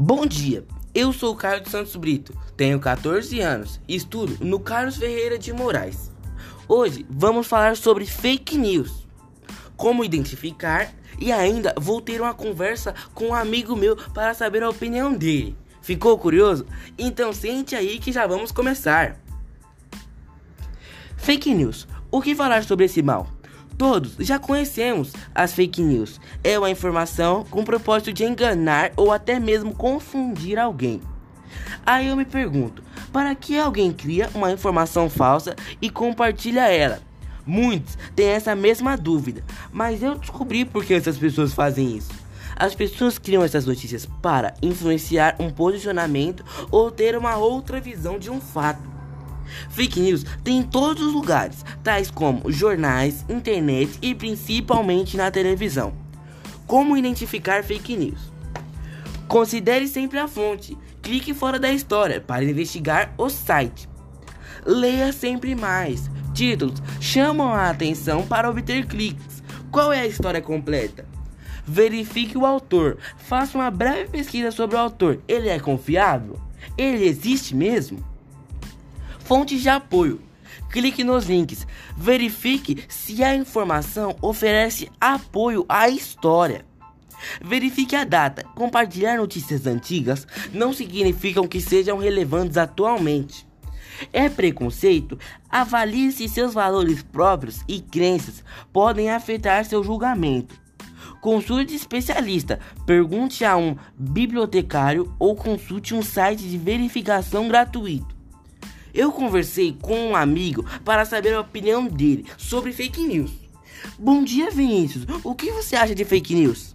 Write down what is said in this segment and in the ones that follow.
Bom dia, eu sou o Caio de Santos Brito, tenho 14 anos e estudo no Carlos Ferreira de Moraes. Hoje vamos falar sobre fake news, como identificar e ainda vou ter uma conversa com um amigo meu para saber a opinião dele. Ficou curioso? Então sente aí que já vamos começar. Fake news. O que falar sobre esse mal? Todos já conhecemos as fake news. É uma informação com o propósito de enganar ou até mesmo confundir alguém. Aí eu me pergunto, para que alguém cria uma informação falsa e compartilha ela? Muitos têm essa mesma dúvida, mas eu descobri por que essas pessoas fazem isso. As pessoas criam essas notícias para influenciar um posicionamento ou ter uma outra visão de um fato. Fake news tem em todos os lugares, tais como jornais, internet e principalmente na televisão. Como identificar fake news? Considere sempre a fonte. Clique fora da história para investigar o site. Leia sempre mais. Títulos chamam a atenção para obter cliques. Qual é a história completa? Verifique o autor. Faça uma breve pesquisa sobre o autor. Ele é confiável? Ele existe mesmo? Fontes de apoio. Clique nos links. Verifique se a informação oferece apoio à história. Verifique a data. Compartilhar notícias antigas não significam que sejam relevantes atualmente. É preconceito? Avalie se seus valores próprios e crenças podem afetar seu julgamento. Consulte especialista, pergunte a um bibliotecário ou consulte um site de verificação gratuito. Eu conversei com um amigo para saber a opinião dele sobre fake news. Bom dia, Vinícius. O que você acha de fake news?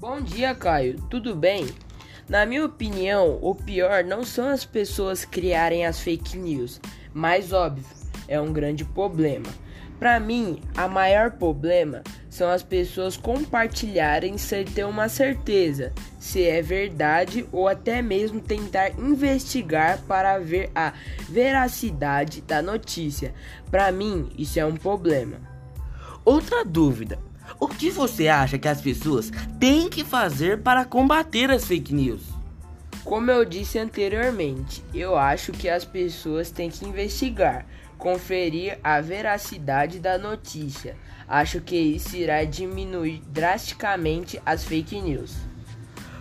Bom dia, Caio. Tudo bem? Na minha opinião, o pior não são as pessoas criarem as fake news, mas óbvio, é um grande problema. Para mim, a maior problema são as pessoas compartilharem sem ter uma certeza se é verdade ou até mesmo tentar investigar para ver a veracidade da notícia. Para mim, isso é um problema. Outra dúvida: o que você acha que as pessoas têm que fazer para combater as fake news? Como eu disse anteriormente, eu acho que as pessoas têm que investigar, conferir a veracidade da notícia. Acho que isso irá diminuir drasticamente as fake news.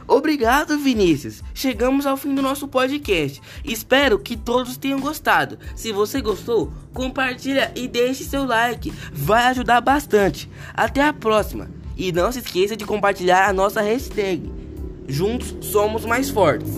Obrigado, Vinícius. Chegamos ao fim do nosso podcast. Espero que todos tenham gostado. Se você gostou, compartilha e deixe seu like. Vai ajudar bastante. Até a próxima. E não se esqueça de compartilhar a nossa hashtag. Juntos somos mais fortes.